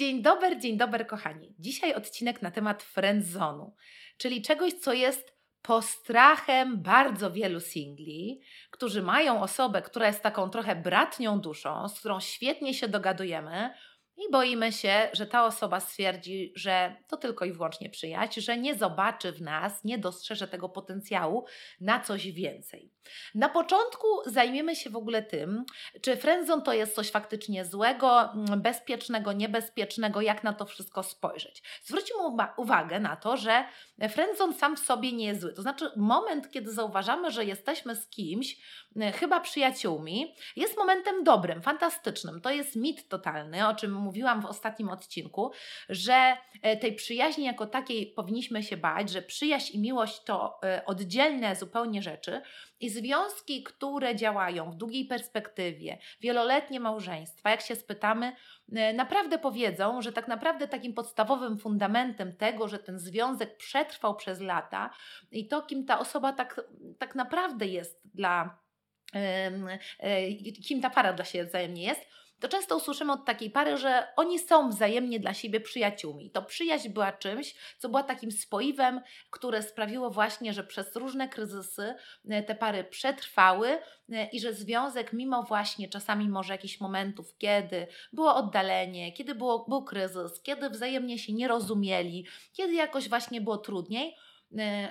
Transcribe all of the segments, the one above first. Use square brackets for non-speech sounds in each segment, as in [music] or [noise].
Dzień dobry, dzień dobry kochani. Dzisiaj odcinek na temat friendzonu, czyli czegoś, co jest postrachem bardzo wielu singli, którzy mają osobę, która jest taką trochę bratnią duszą, z którą świetnie się dogadujemy, i boimy się, że ta osoba stwierdzi, że to tylko i wyłącznie przyjaźń, że nie zobaczy w nas, nie dostrzeże tego potencjału na coś więcej. Na początku zajmiemy się w ogóle tym, czy friendzone to jest coś faktycznie złego, bezpiecznego, niebezpiecznego, jak na to wszystko spojrzeć. Zwróćmy uwagę na to, że friendzone sam w sobie nie jest zły. To znaczy moment, kiedy zauważamy, że jesteśmy z kimś, y, chyba przyjaciółmi, jest momentem dobrym, fantastycznym. To jest mit totalny, o czym mówiłam w ostatnim odcinku, że e, tej przyjaźni jako takiej powinniśmy się bać, że przyjaźń i miłość to e, oddzielne zupełnie rzeczy i związki, które działają w długiej perspektywie, wieloletnie małżeństwa, jak się spytamy, e, naprawdę powiedzą, że tak naprawdę takim podstawowym fundamentem tego, że ten związek przetrwał przez lata i to, kim ta osoba tak, tak naprawdę jest dla kim ta para dla siebie wzajemnie jest, to często usłyszymy od takiej pary, że oni są wzajemnie dla siebie przyjaciółmi. To przyjaźń była czymś, co była takim spoiwem, które sprawiło właśnie, że przez różne kryzysy e, te pary przetrwały e, i że związek, mimo właśnie czasami może jakichś momentów, kiedy było oddalenie, kiedy było, był kryzys, kiedy wzajemnie się nie rozumieli, kiedy jakoś właśnie było trudniej,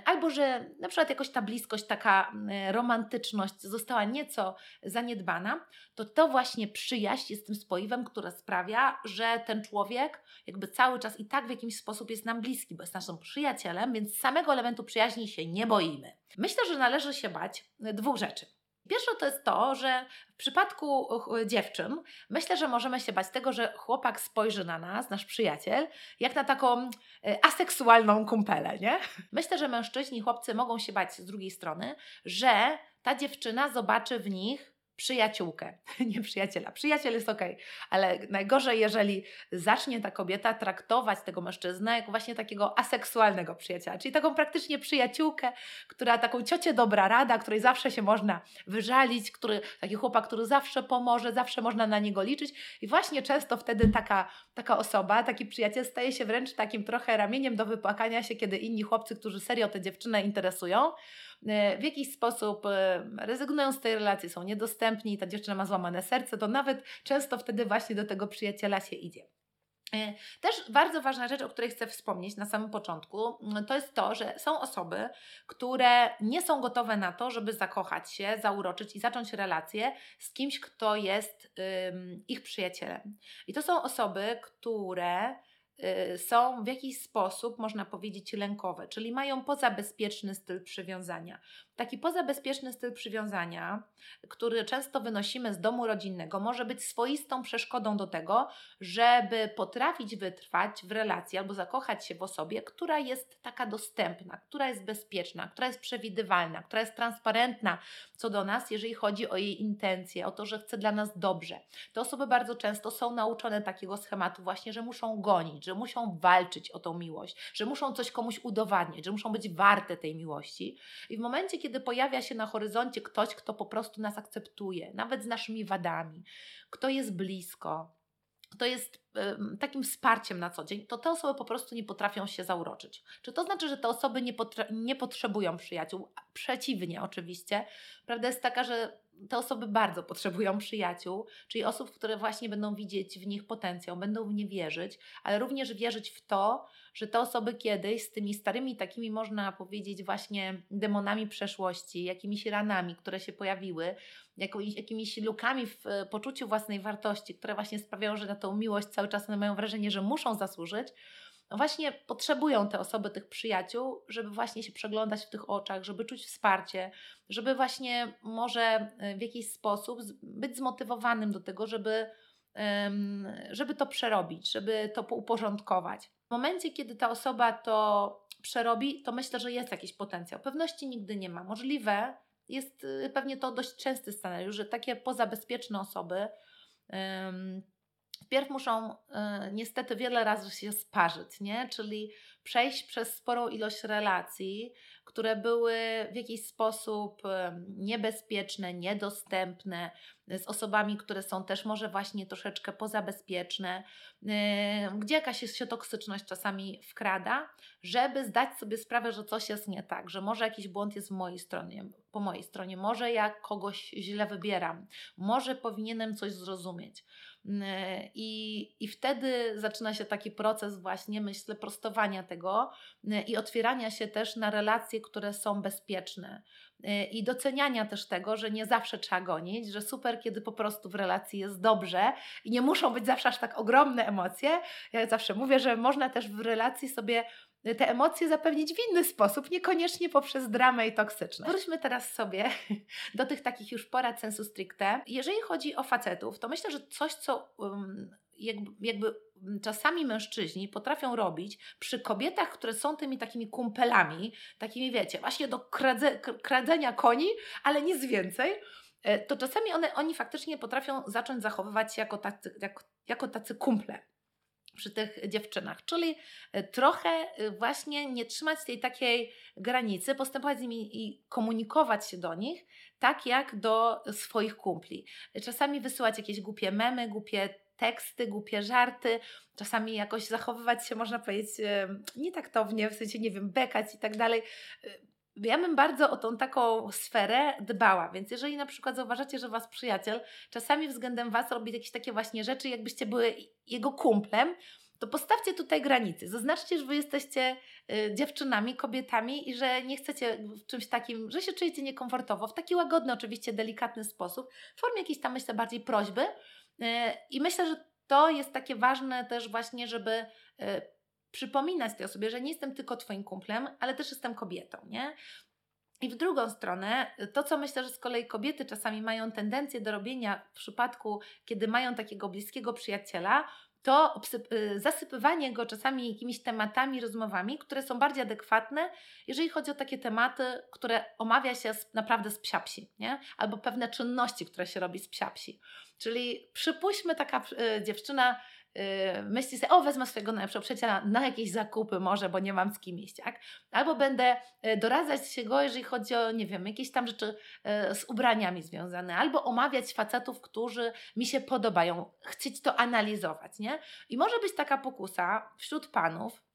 albo że na przykład jakoś ta bliskość, taka e, romantyczność została nieco zaniedbana, to to właśnie przyjaźń jest tym spoiwem, które sprawia, że ten człowiek jakby cały czas i tak w jakiś sposób jest nam bliski, bo jest naszym przyjacielem, więc samego elementu przyjaźni się nie boimy. Myślę, że należy się bać dwóch rzeczy. Pierwsze to jest to, że w przypadku dziewczyn myślę, że możemy się bać tego, że chłopak spojrzy na nas, nasz przyjaciel, jak na taką e, aseksualną kumpelę, nie? [laughs] Myślę, że mężczyźni, chłopcy mogą się bać z drugiej strony, że ta dziewczyna zobaczy w nich przyjaciółkę, [laughs] nie przyjaciela. Przyjaciel jest ok, ale najgorzej, jeżeli zacznie ta kobieta traktować tego mężczyznę jako właśnie takiego aseksualnego przyjaciela, czyli taką praktycznie przyjaciółkę, która taką ciocię dobra rada, której zawsze się można wyżalić, który, taki chłopak, który zawsze pomoże, zawsze można na niego liczyć i właśnie często wtedy taka, taka osoba, taki przyjaciel staje się wręcz takim trochę ramieniem do wypłakania się, kiedy inni chłopcy, którzy serio tę dziewczynę interesują, w jakiś sposób e, rezygnują z tej relacji, są niedostępni, ta dziewczyna ma złamane serce, to nawet często wtedy właśnie do tego przyjaciela się idzie. E, też bardzo ważna rzecz, o której chcę wspomnieć na samym początku, mm, to jest to, że są osoby, które nie są gotowe na to, żeby zakochać się, zauroczyć i zacząć relację z kimś, kto jest ich przyjacielem. I to są osoby, które są w jakiś sposób, można powiedzieć, lękowe, czyli mają pozabezpieczny styl przywiązania. Taki pozabezpieczny styl przywiązania, który często wynosimy z domu rodzinnego, może być swoistą przeszkodą do tego, żeby potrafić wytrwać w relacji albo zakochać się w osobie, która jest taka dostępna, która jest bezpieczna, która jest przewidywalna, która jest transparentna co do nas, jeżeli chodzi o jej intencje, o to, że chce dla nas dobrze. Te osoby bardzo często są nauczone takiego schematu, właśnie, że muszą gonić, że muszą walczyć o tą miłość, że muszą coś komuś udowadniać, że muszą być warte tej miłości. I w momencie, kiedy kiedy pojawia się na horyzoncie ktoś, kto po prostu nas akceptuje, nawet z naszymi wadami, kto jest blisko, kto jest y, takim wsparciem na co dzień, to te osoby po prostu nie potrafią się zauroczyć. Czy to znaczy, że te osoby nie, nie potrzebują przyjaciół? Przeciwnie, oczywiście. Prawda jest taka, że te osoby bardzo potrzebują przyjaciół, czyli osób, które właśnie będą widzieć w nich potencjał, będą w nie wierzyć, ale również wierzyć w to, że te osoby kiedyś z tymi starymi, takimi można powiedzieć, właśnie demonami przeszłości, jakimiś ranami, które się pojawiły, jakimiś, lukami w e, poczuciu własnej wartości, które właśnie sprawiają, że na tą miłość cały czas one mają wrażenie, że muszą zasłużyć, no właśnie potrzebują te osoby, tych przyjaciół, żeby właśnie się przeglądać w tych oczach, żeby czuć wsparcie, żeby właśnie może e, w jakiś sposób być zmotywowanym do tego, żeby, żeby to przerobić, żeby to uporządkować. W momencie, kiedy ta osoba to przerobi, to myślę, że jest jakiś potencjał. Pewności nigdy nie ma. Możliwe jest y, pewnie to dość częsty scenariusz, że takie pozabezpieczne osoby wpierw muszą y, niestety wiele razy się sparzyć, nie? czyli przejść przez sporą ilość relacji, które były w jakiś sposób niebezpieczne, niedostępne, z osobami, które są też może właśnie troszeczkę pozabezpieczne, gdzie jakaś się toksyczność czasami wkrada, żeby zdać sobie sprawę, że coś jest nie tak, że może jakiś błąd jest w mojej stronie, po mojej stronie, może ja kogoś źle wybieram, może powinienem coś zrozumieć. I, I wtedy zaczyna się taki proces, właśnie myślę, prostowania tego i otwierania się też na relacje, które są bezpieczne. I doceniania też tego, że nie zawsze trzeba gonić, że super, kiedy po prostu w relacji jest dobrze i nie muszą być zawsze aż tak ogromne emocje. Ja zawsze mówię, że można też w relacji sobie te emocje zapewnić w inny sposób, niekoniecznie poprzez dramę i toksyczność. Wróćmy teraz sobie [laughs] do tych takich już porad sensu stricte. Jeżeli chodzi o facetów, to myślę, że coś, co um, jakby, jakby czasami mężczyźni potrafią robić przy kobietach, które są tymi takimi kumpelami, takimi wiecie, właśnie do kradze, kradzenia koni, ale nic więcej, e, to czasami one, oni faktycznie potrafią zacząć zachowywać się jako tacy, jako, jako tacy kumple przy tych dziewczynach. Czyli e, trochę e, właśnie nie trzymać tej takiej granicy, postępować z nimi i komunikować się do nich tak jak do swoich kumpli. Czasami wysyłać jakieś głupie memy, głupie teksty, głupie żarty, czasami jakoś zachowywać się, można powiedzieć, e, nietaktownie, w sensie, nie wiem, bekać i tak dalej ja bym bardzo o tą taką sferę dbała, więc jeżeli na przykład zauważacie, że Was przyjaciel czasami względem Was robi jakieś takie właśnie rzeczy, jakbyście były jego kumplem, to postawcie tutaj granice. Zaznaczcie, że Wy jesteście y, dziewczynami, kobietami i że nie chcecie w czymś takim, że się czujecie niekomfortowo, w taki łagodny, oczywiście delikatny sposób, w formie jakiejś tam, myślę, bardziej prośby. Y, I myślę, że to jest takie ważne też właśnie, żeby y, przypominać tej osobie, że nie jestem tylko Twoim kumplem, ale też jestem kobietą, nie? I w drugą stronę, to co myślę, że z kolei kobiety czasami mają tendencję do robienia w przypadku, kiedy mają takiego bliskiego przyjaciela, to y, zasypywanie go czasami jakimiś tematami, rozmowami, które są bardziej adekwatne, jeżeli chodzi o takie tematy, które omawia się z, naprawdę z psiapsi, nie? albo pewne czynności, które się robi z psiapsi. Czyli przypuśćmy taka y, dziewczyna myśli sobie, o wezmę swojego najlepszego przyjaciela na jakieś zakupy może, bo nie mam z kim iść, tak? Albo będę y, doradzać się go, jeżeli chodzi o, nie wiem, jakieś tam rzeczy yy, z ubraniami związane, albo omawiać facetów, którzy mi się podobają, chcieć to analizować, nie? I może być taka pokusa wśród panów,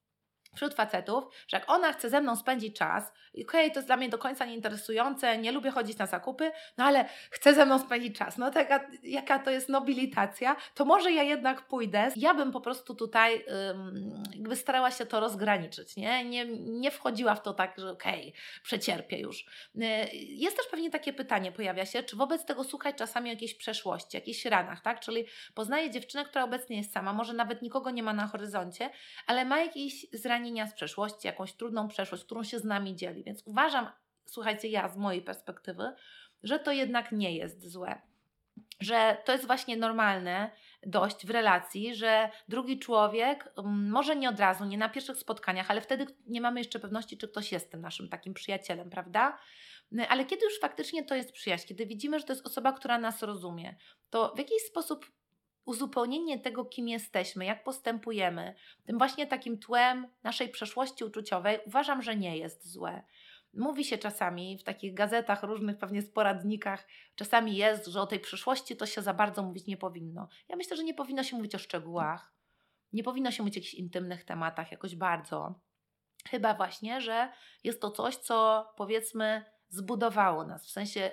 wśród facetów, że jak ona chce ze mną spędzić czas, okej, okay, to jest dla mnie do końca nieinteresujące, nie lubię chodzić na zakupy, no ale chce ze mną spędzić czas, no taka, jaka to jest nobilitacja, to może ja jednak pójdę. Ja bym po prostu tutaj ym, jakby starała się to rozgraniczyć, nie? Nie, nie wchodziła w to tak, że okej, okay, przecierpię już. Yy, jest też pewnie takie pytanie pojawia się, czy wobec tego słuchać czasami jakiejś przeszłości, jakichś ranach, tak? Czyli poznaję dziewczynę, która obecnie jest sama, może nawet nikogo nie ma na horyzoncie, ale ma jakieś zranienie zranienia z przeszłości, jakąś trudną przeszłość, którą się z nami dzieli. Więc uważam, słuchajcie, ja z mojej perspektywy, że to jednak nie jest złe. Że to jest właśnie normalne dość w relacji, że drugi człowiek, mm, może nie od razu, nie na pierwszych spotkaniach, ale wtedy nie mamy jeszcze pewności, czy ktoś jest tym naszym takim przyjacielem, prawda? Ale kiedy już faktycznie to jest przyjaźń, kiedy widzimy, że to jest osoba, która nas rozumie, to w jakiś sposób uzupełnienie tego, kim jesteśmy, jak postępujemy, tym właśnie takim tłem naszej przeszłości uczuciowej, uważam, że nie jest złe. Mówi się czasami w takich gazetach, różnych pewnie sporadnikach, czasami jest, że o tej przyszłości to się za bardzo mówić nie powinno. Ja myślę, że nie powinno się mówić o szczegółach, nie powinno się mówić o jakichś intymnych tematach jakoś bardzo. Chyba właśnie, że jest to coś, co powiedzmy zbudowało nas, w sensie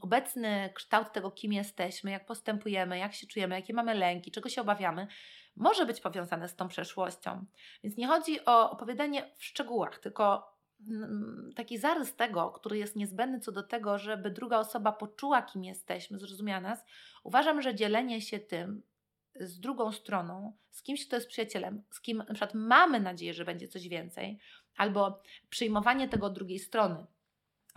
obecny kształt tego, kim jesteśmy, jak postępujemy, jak się czujemy, jakie mamy lęki, czego się obawiamy, może być powiązane z tą przeszłością. Więc nie chodzi o opowiadanie w szczegółach, tylko taki zarys tego, który jest niezbędny co do tego, żeby druga osoba poczuła, kim jesteśmy, zrozumiała nas, uważam, że dzielenie się tym z drugą stroną, z kimś, kto jest przyjacielem, z kim na przykład mamy nadzieję, że będzie coś więcej, albo przyjmowanie tego od drugiej strony,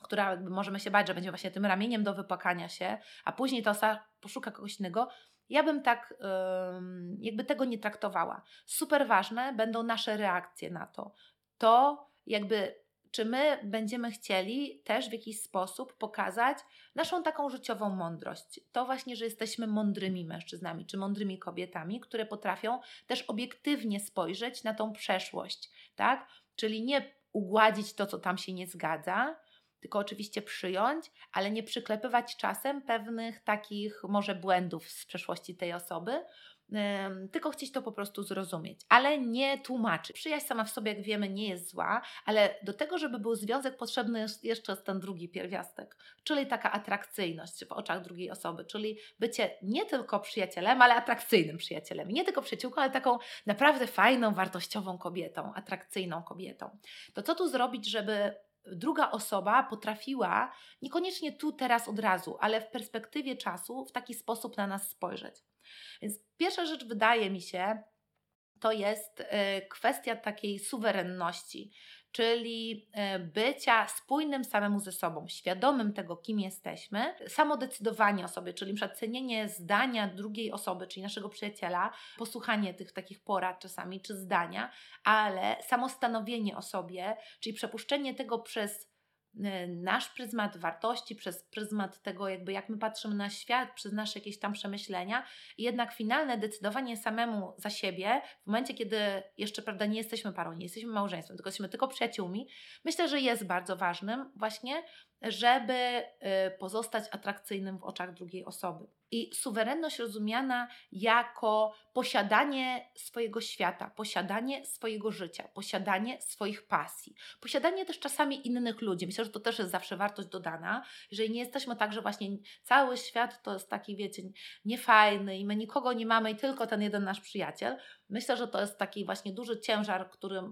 która możemy się bać, że będzie właśnie tym ramieniem do wypłakania się, a później ta osoba poszuka kogoś innego, ja bym tak jakby tego nie traktowała. Super ważne będą nasze reakcje na to. To jakby czy my będziemy chcieli też w jakiś sposób pokazać naszą taką życiową mądrość. To właśnie, że jesteśmy mądrymi mężczyznami czy mądrymi kobietami, które potrafią też obiektywnie spojrzeć na tą przeszłość, tak? Czyli nie ugładzić to, co tam się nie zgadza, tylko oczywiście przyjąć, ale nie przyklepywać czasem pewnych takich może błędów z przeszłości tej osoby, tylko chcieć to po prostu zrozumieć, ale nie tłumaczyć. Przyjaźń sama w sobie, jak wiemy, nie jest zła, ale do tego, żeby był związek, potrzebny jest jeszcze ten drugi pierwiastek, czyli taka atrakcyjność w oczach drugiej osoby, czyli bycie nie tylko przyjacielem, ale atrakcyjnym przyjacielem. Nie tylko przyjaciółką, ale taką naprawdę fajną, wartościową kobietą, atrakcyjną kobietą. To co tu zrobić, żeby druga osoba potrafiła, niekoniecznie tu, teraz, od razu, ale w perspektywie czasu, w taki sposób na nas spojrzeć. Więc pierwsza rzecz wydaje mi się, to jest y, kwestia takiej suwerenności, czyli y, bycia spójnym samemu ze sobą, świadomym tego, kim jesteśmy, samodecydowanie o sobie, czyli przecenienie zdania drugiej osoby, czyli naszego przyjaciela, posłuchanie tych takich porad czasami, czy zdania, ale samostanowienie o sobie, czyli przepuszczenie tego przez nasz pryzmat wartości, przez pryzmat tego, jakby jak my patrzymy na świat, przez nasze jakieś tam przemyślenia, i jednak finalne decydowanie samemu za siebie, w momencie, kiedy jeszcze prawda, nie jesteśmy parą, nie jesteśmy małżeństwem, tylko jesteśmy tylko przyjaciółmi, myślę, że jest bardzo ważnym właśnie, żeby y, pozostać atrakcyjnym w oczach drugiej osoby. I suwerenność rozumiana jako posiadanie swojego świata, posiadanie swojego życia, posiadanie swoich pasji, posiadanie też czasami innych ludzi. Myślę, że to też jest zawsze wartość dodana. Jeżeli nie jesteśmy tak, że właśnie cały świat to jest taki, wiecie, niefajny i my nikogo nie mamy i tylko ten jeden nasz przyjaciel, myślę, że to jest taki właśnie duży ciężar, który mm,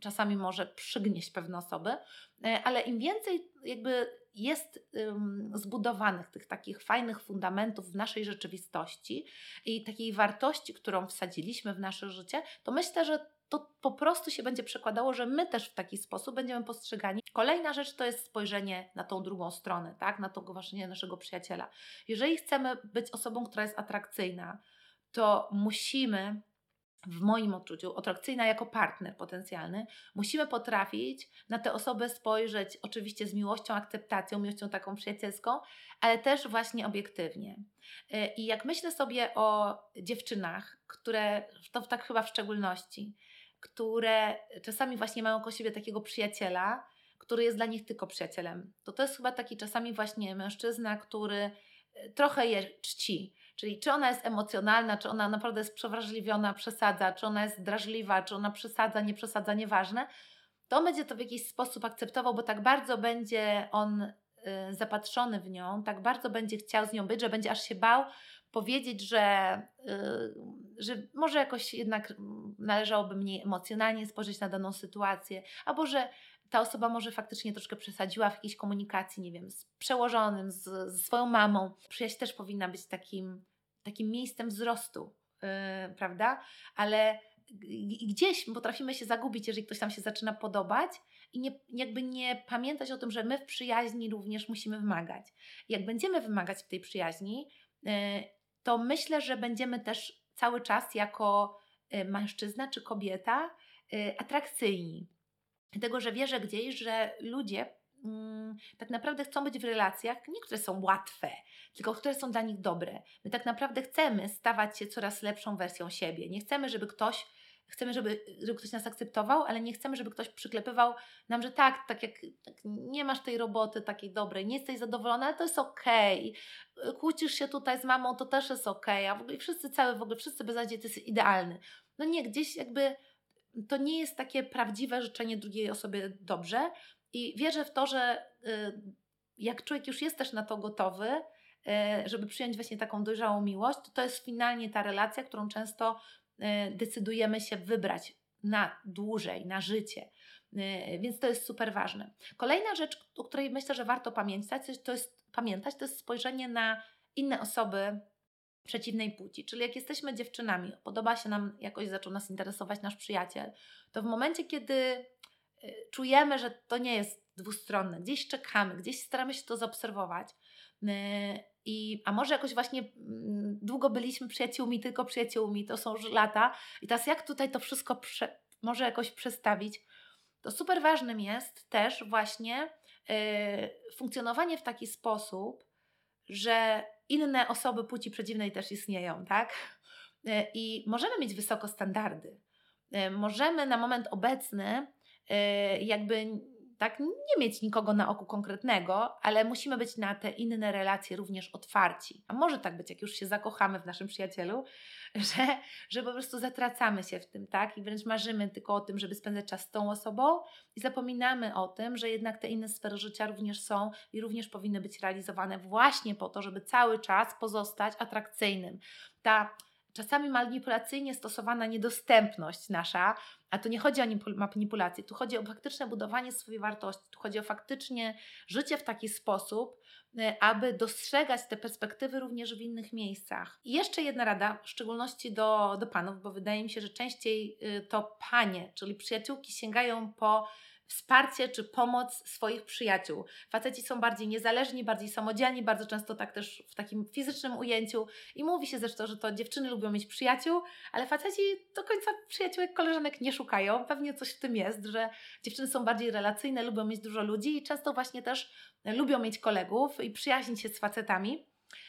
czasami może przygnieść pewne osoby, e, ale im więcej jakby jest zbudowanych tych takich fajnych fundamentów w naszej rzeczywistości i takiej wartości, którą wsadziliśmy w nasze życie, to myślę, że to po prostu się będzie przekładało, że my też w taki sposób będziemy postrzegani. Kolejna rzecz to jest spojrzenie na tą drugą stronę, tak? na tego właśnie naszego przyjaciela. Jeżeli chcemy być osobą, która jest atrakcyjna, to musimy w moim odczuciu, atrakcyjna jako partner potencjalny, musimy potrafić na tę osobę spojrzeć oczywiście z miłością, akceptacją, miłością taką przyjacielską, ale też właśnie obiektywnie. Y, I jak myślę sobie o dziewczynach, które, to tak chyba w szczególności, które czasami właśnie mają koło siebie takiego przyjaciela, który jest dla nich tylko przyjacielem, to to jest chyba taki czasami właśnie mężczyzna, który y, trochę je czci, Czyli czy ona jest emocjonalna, czy ona naprawdę jest przewrażliwiona, przesadza, czy ona jest drażliwa, czy ona przesadza, nie przesadza, nieważne, to on będzie to w jakiś sposób akceptował, bo tak bardzo będzie on y, zapatrzony w nią, tak bardzo będzie chciał z nią być, że będzie aż się bał powiedzieć, że, y, że może jakoś jednak należałoby mniej emocjonalnie spojrzeć na daną sytuację, albo że ta osoba może faktycznie troszkę przesadziła w jakiejś komunikacji, nie wiem, z przełożonym, z, ze swoją mamą. Przyjaźń też powinna być takim, takim miejscem wzrostu, yy, prawda? Ale gdzieś potrafimy się zagubić, jeżeli ktoś nam się zaczyna podobać i nie, jakby nie pamiętać o tym, że my w przyjaźni również musimy wymagać. Jak będziemy wymagać w tej przyjaźni, yy, to myślę, że będziemy też cały czas jako yy, mężczyzna czy kobieta yy, atrakcyjni Dlatego, że wierzę gdzieś, że ludzie mm, tak naprawdę chcą być w relacjach, nie które są łatwe, tylko które są dla nich dobre. My tak naprawdę chcemy stawać się coraz lepszą wersją siebie. Nie chcemy, żeby ktoś chcemy, żeby, żeby ktoś nas akceptował, ale nie chcemy, żeby ktoś przyklepywał nam, że tak, tak jak tak nie masz tej roboty takiej dobrej, nie jesteś zadowolona, ale to jest okej. Okay. Kłócisz się tutaj z mamą, to też jest okej. Okay. A w ogóle wszyscy cały, w ogóle wszyscy bez nadziei, to jest idealny. No nie, gdzieś jakby to nie jest takie prawdziwe życzenie drugiej osobie dobrze. I wierzę w to, że y, jak człowiek już jest też na to gotowy, y, żeby przyjąć właśnie taką dojrzałą miłość, to to jest finalnie ta relacja, którą często y, decydujemy się wybrać na dłużej, na życie. Więc to jest super ważne. Kolejna rzecz, o której myślę, że warto pamiętać, to jest, pamiętać, to jest spojrzenie na inne osoby przeciwnej płci. Czyli jak jesteśmy dziewczynami, podoba się nam, jakoś zaczął nas interesować nasz przyjaciel, to w momencie, kiedy y, czujemy, że to nie jest dwustronne, gdzieś czekamy, gdzieś staramy się to zaobserwować, y, i, a może jakoś właśnie mm, długo byliśmy przyjaciółmi, tylko przyjaciółmi, to są już lata. I teraz jak tutaj to wszystko prze, może jakoś przestawić, to super ważnym jest też właśnie yy, funkcjonowanie w taki sposób, że inne osoby płci przeciwnej też istnieją, tak? Yy, I możemy mieć wysoko standardy. Yy, możemy na moment obecny yy, jakby tak, nie mieć nikogo na oku konkretnego, ale musimy być na te inne relacje również otwarci. A może tak być, jak już się zakochamy w naszym przyjacielu, [laughs] że, że po prostu zatracamy się w tym, tak? I wręcz marzymy tylko o tym, żeby spędzać czas z tą osobą i zapominamy o tym, że jednak te inne sfery życia również są i również powinny być realizowane właśnie po to, żeby cały czas pozostać atrakcyjnym. Ta czasami manipulacyjnie stosowana niedostępność nasza, a tu nie chodzi o manipulację, tu chodzi o faktyczne budowanie swojej wartości, tu chodzi o faktycznie życie w taki sposób, y, aby dostrzegać te perspektywy również w innych miejscach. I jeszcze jedna rada, w szczególności do, do panów, bo wydaje mi się, że częściej y, to panie, czyli przyjaciółki sięgają po wsparcie czy pomoc swoich przyjaciół. Faceci są bardziej niezależni, bardziej samodzielni, bardzo często tak też w takim fizycznym ujęciu i mówi się zresztą, że to dziewczyny lubią mieć przyjaciół, ale faceci do końca przyjaciółek, koleżanek nie szukają. Pewnie coś w tym jest, że dziewczyny są bardziej relacyjne, lubią mieć dużo ludzi i często właśnie też lubią mieć kolegów i przyjaźnić się z facetami.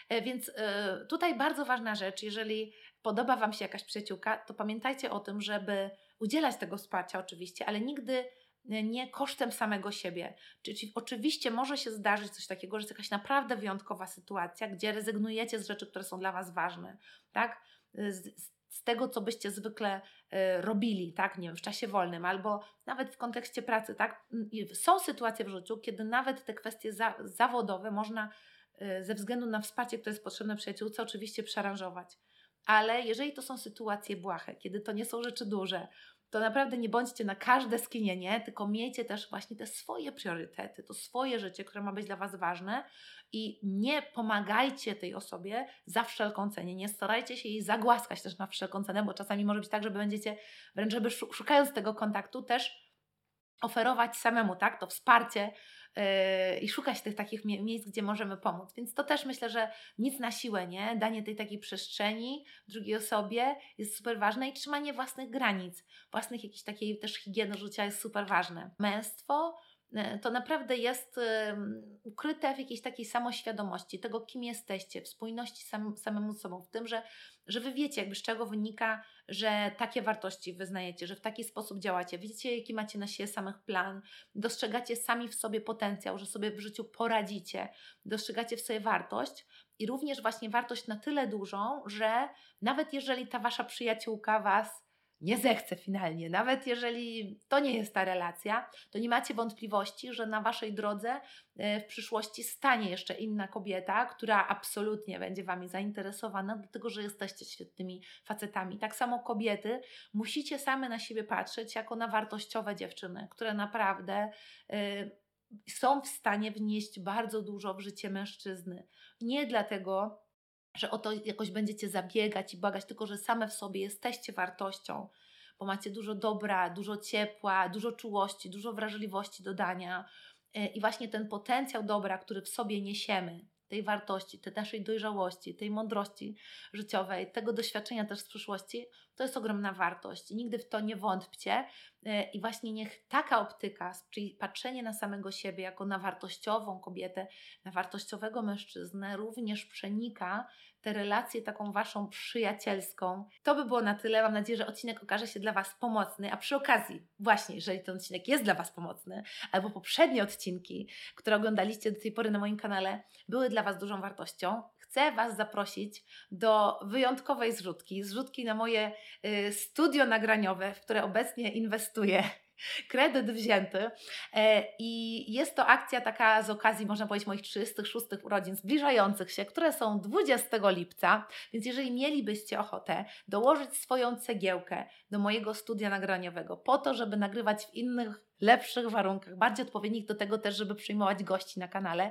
E, więc e, tutaj bardzo ważna rzecz, jeżeli podoba Wam się jakaś przyjaciółka, to pamiętajcie o tym, żeby udzielać tego wsparcia oczywiście, ale nigdy nie kosztem samego siebie. Czyli oczywiście może się zdarzyć coś takiego, że jest jakaś naprawdę wyjątkowa sytuacja, gdzie rezygnujecie z rzeczy, które są dla Was ważne, tak? Z, z tego, co byście zwykle y, robili, tak, nie wiem, w czasie wolnym, albo nawet w kontekście pracy, tak. Są sytuacje w życiu, kiedy nawet te kwestie za, zawodowe można y, ze względu na wsparcie, które jest potrzebne przyjaciółce, oczywiście przearanżować. Ale jeżeli to są sytuacje błahe, kiedy to nie są rzeczy duże, to naprawdę nie bądźcie na każde skinienie, tylko miejcie też właśnie te swoje priorytety, to swoje życie, które ma być dla Was ważne i nie pomagajcie tej osobie za wszelką cenę. Nie starajcie się jej zagłaskać też na wszelką cenę, bo czasami może być tak, że będziecie wręcz, żeby szukając tego kontaktu też oferować samemu, tak, to wsparcie, i szukać tych takich miejsc, gdzie możemy pomóc. Więc to też myślę, że nic na siłę, nie? Danie tej takiej przestrzeni drugiej osobie jest super ważne i trzymanie własnych granic, własnych jakiejś takiej też higieny życia jest super ważne. Męstwo to naprawdę jest ukryte w jakiejś takiej samoświadomości tego, kim jesteście, w spójności sam, samemu sobą, w tym, że, że wy wiecie, jakby z czego wynika, że takie wartości wyznajecie, że w taki sposób działacie, widzicie, jaki macie na siebie samych plan, dostrzegacie sami w sobie potencjał, że sobie w życiu poradzicie, dostrzegacie w sobie wartość i również właśnie wartość na tyle dużą, że nawet jeżeli ta wasza przyjaciółka was nie zechce finalnie, nawet jeżeli to nie jest ta relacja, to nie macie wątpliwości, że na waszej drodze e, w przyszłości stanie jeszcze inna kobieta, która absolutnie będzie wami zainteresowana, dlatego że jesteście świetnymi facetami. Tak samo kobiety musicie same na siebie patrzeć jako na wartościowe dziewczyny, które naprawdę. Yy, są w stanie wnieść bardzo dużo w życie mężczyzny. Nie dlatego, że o to jakoś będziecie zabiegać i błagać, tylko że same w sobie jesteście wartością, bo macie dużo dobra, dużo ciepła, dużo czułości, dużo wrażliwości do dania. E, I właśnie ten potencjał dobra, który w sobie niesiemy, tej wartości, tej naszej dojrzałości, tej mądrości życiowej, tego doświadczenia też z przyszłości, to jest ogromna wartość. I nigdy w to nie wątpcie. E, I właśnie niech taka optyka, czyli patrzenie na samego siebie jako na wartościową kobietę, na wartościowego mężczyznę, również przenika tę relację taką waszą przyjacielską. To by było na tyle. Mam nadzieję, że odcinek okaże się dla Was pomocny. A przy okazji, właśnie, jeżeli ten odcinek jest dla Was pomocny, albo poprzednie odcinki, które oglądaliście do tej pory na moim kanale, były dla Was dużą wartością, chcę Was zaprosić do wyjątkowej zrzutki. Zrzutki na moje y, studio nagraniowe, w które obecnie inwestuję kredyt wzięty. E, I jest to akcja taka z okazji, można powiedzieć, moich 36 urodzin zbliżających się, które są 20 lipca. Więc jeżeli mielibyście ochotę dołożyć swoją cegiełkę do mojego studia nagraniowego po to, żeby nagrywać w innych lepszych warunkach, bardziej odpowiednich do tego też, żeby przyjmować gości na kanale,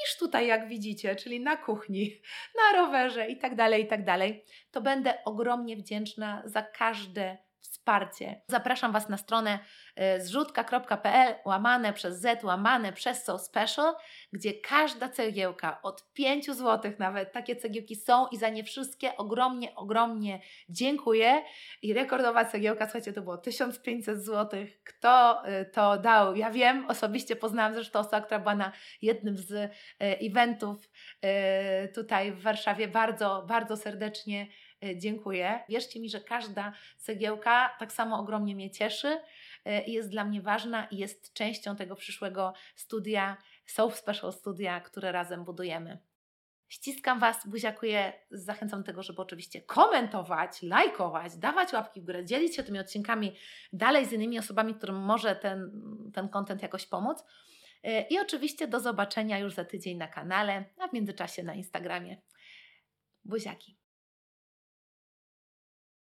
niż tutaj, jak widzicie, czyli na kuchni, na rowerze i tak dalej, i tak dalej, to będę ogromnie wdzięczna za każde wsparcie. Zapraszam Was na stronę e, zrzutka.pl łamane przez Z, łamane przez So Special, gdzie każda cegiełka od 5 zł nawet, takie cegiełki są i za nie wszystkie ogromnie, ogromnie dziękuję. I rekordowa cegiełka, słuchajcie, to było 1500 zł. Kto e, to dał? Ja wiem, osobiście poznałam zresztą osobę, która była na jednym z e, eventów tutaj w Warszawie. Bardzo, bardzo serdecznie dziękuję. Wierzcie mi, że każda cegiełka tak samo ogromnie mnie cieszy e, i jest dla mnie ważna i jest częścią tego przyszłego studia, Soap Special Studia, które razem budujemy. Ściskam Was, buziakuję, zachęcam do tego, żeby oczywiście komentować, lajkować, dawać łapki w górę, dzielić się tymi odcinkami dalej z innymi osobami, którym może ten, ten content jakoś pomóc. E, I oczywiście do zobaczenia już za tydzień na kanale, a w międzyczasie na Instagramie. Buziaki.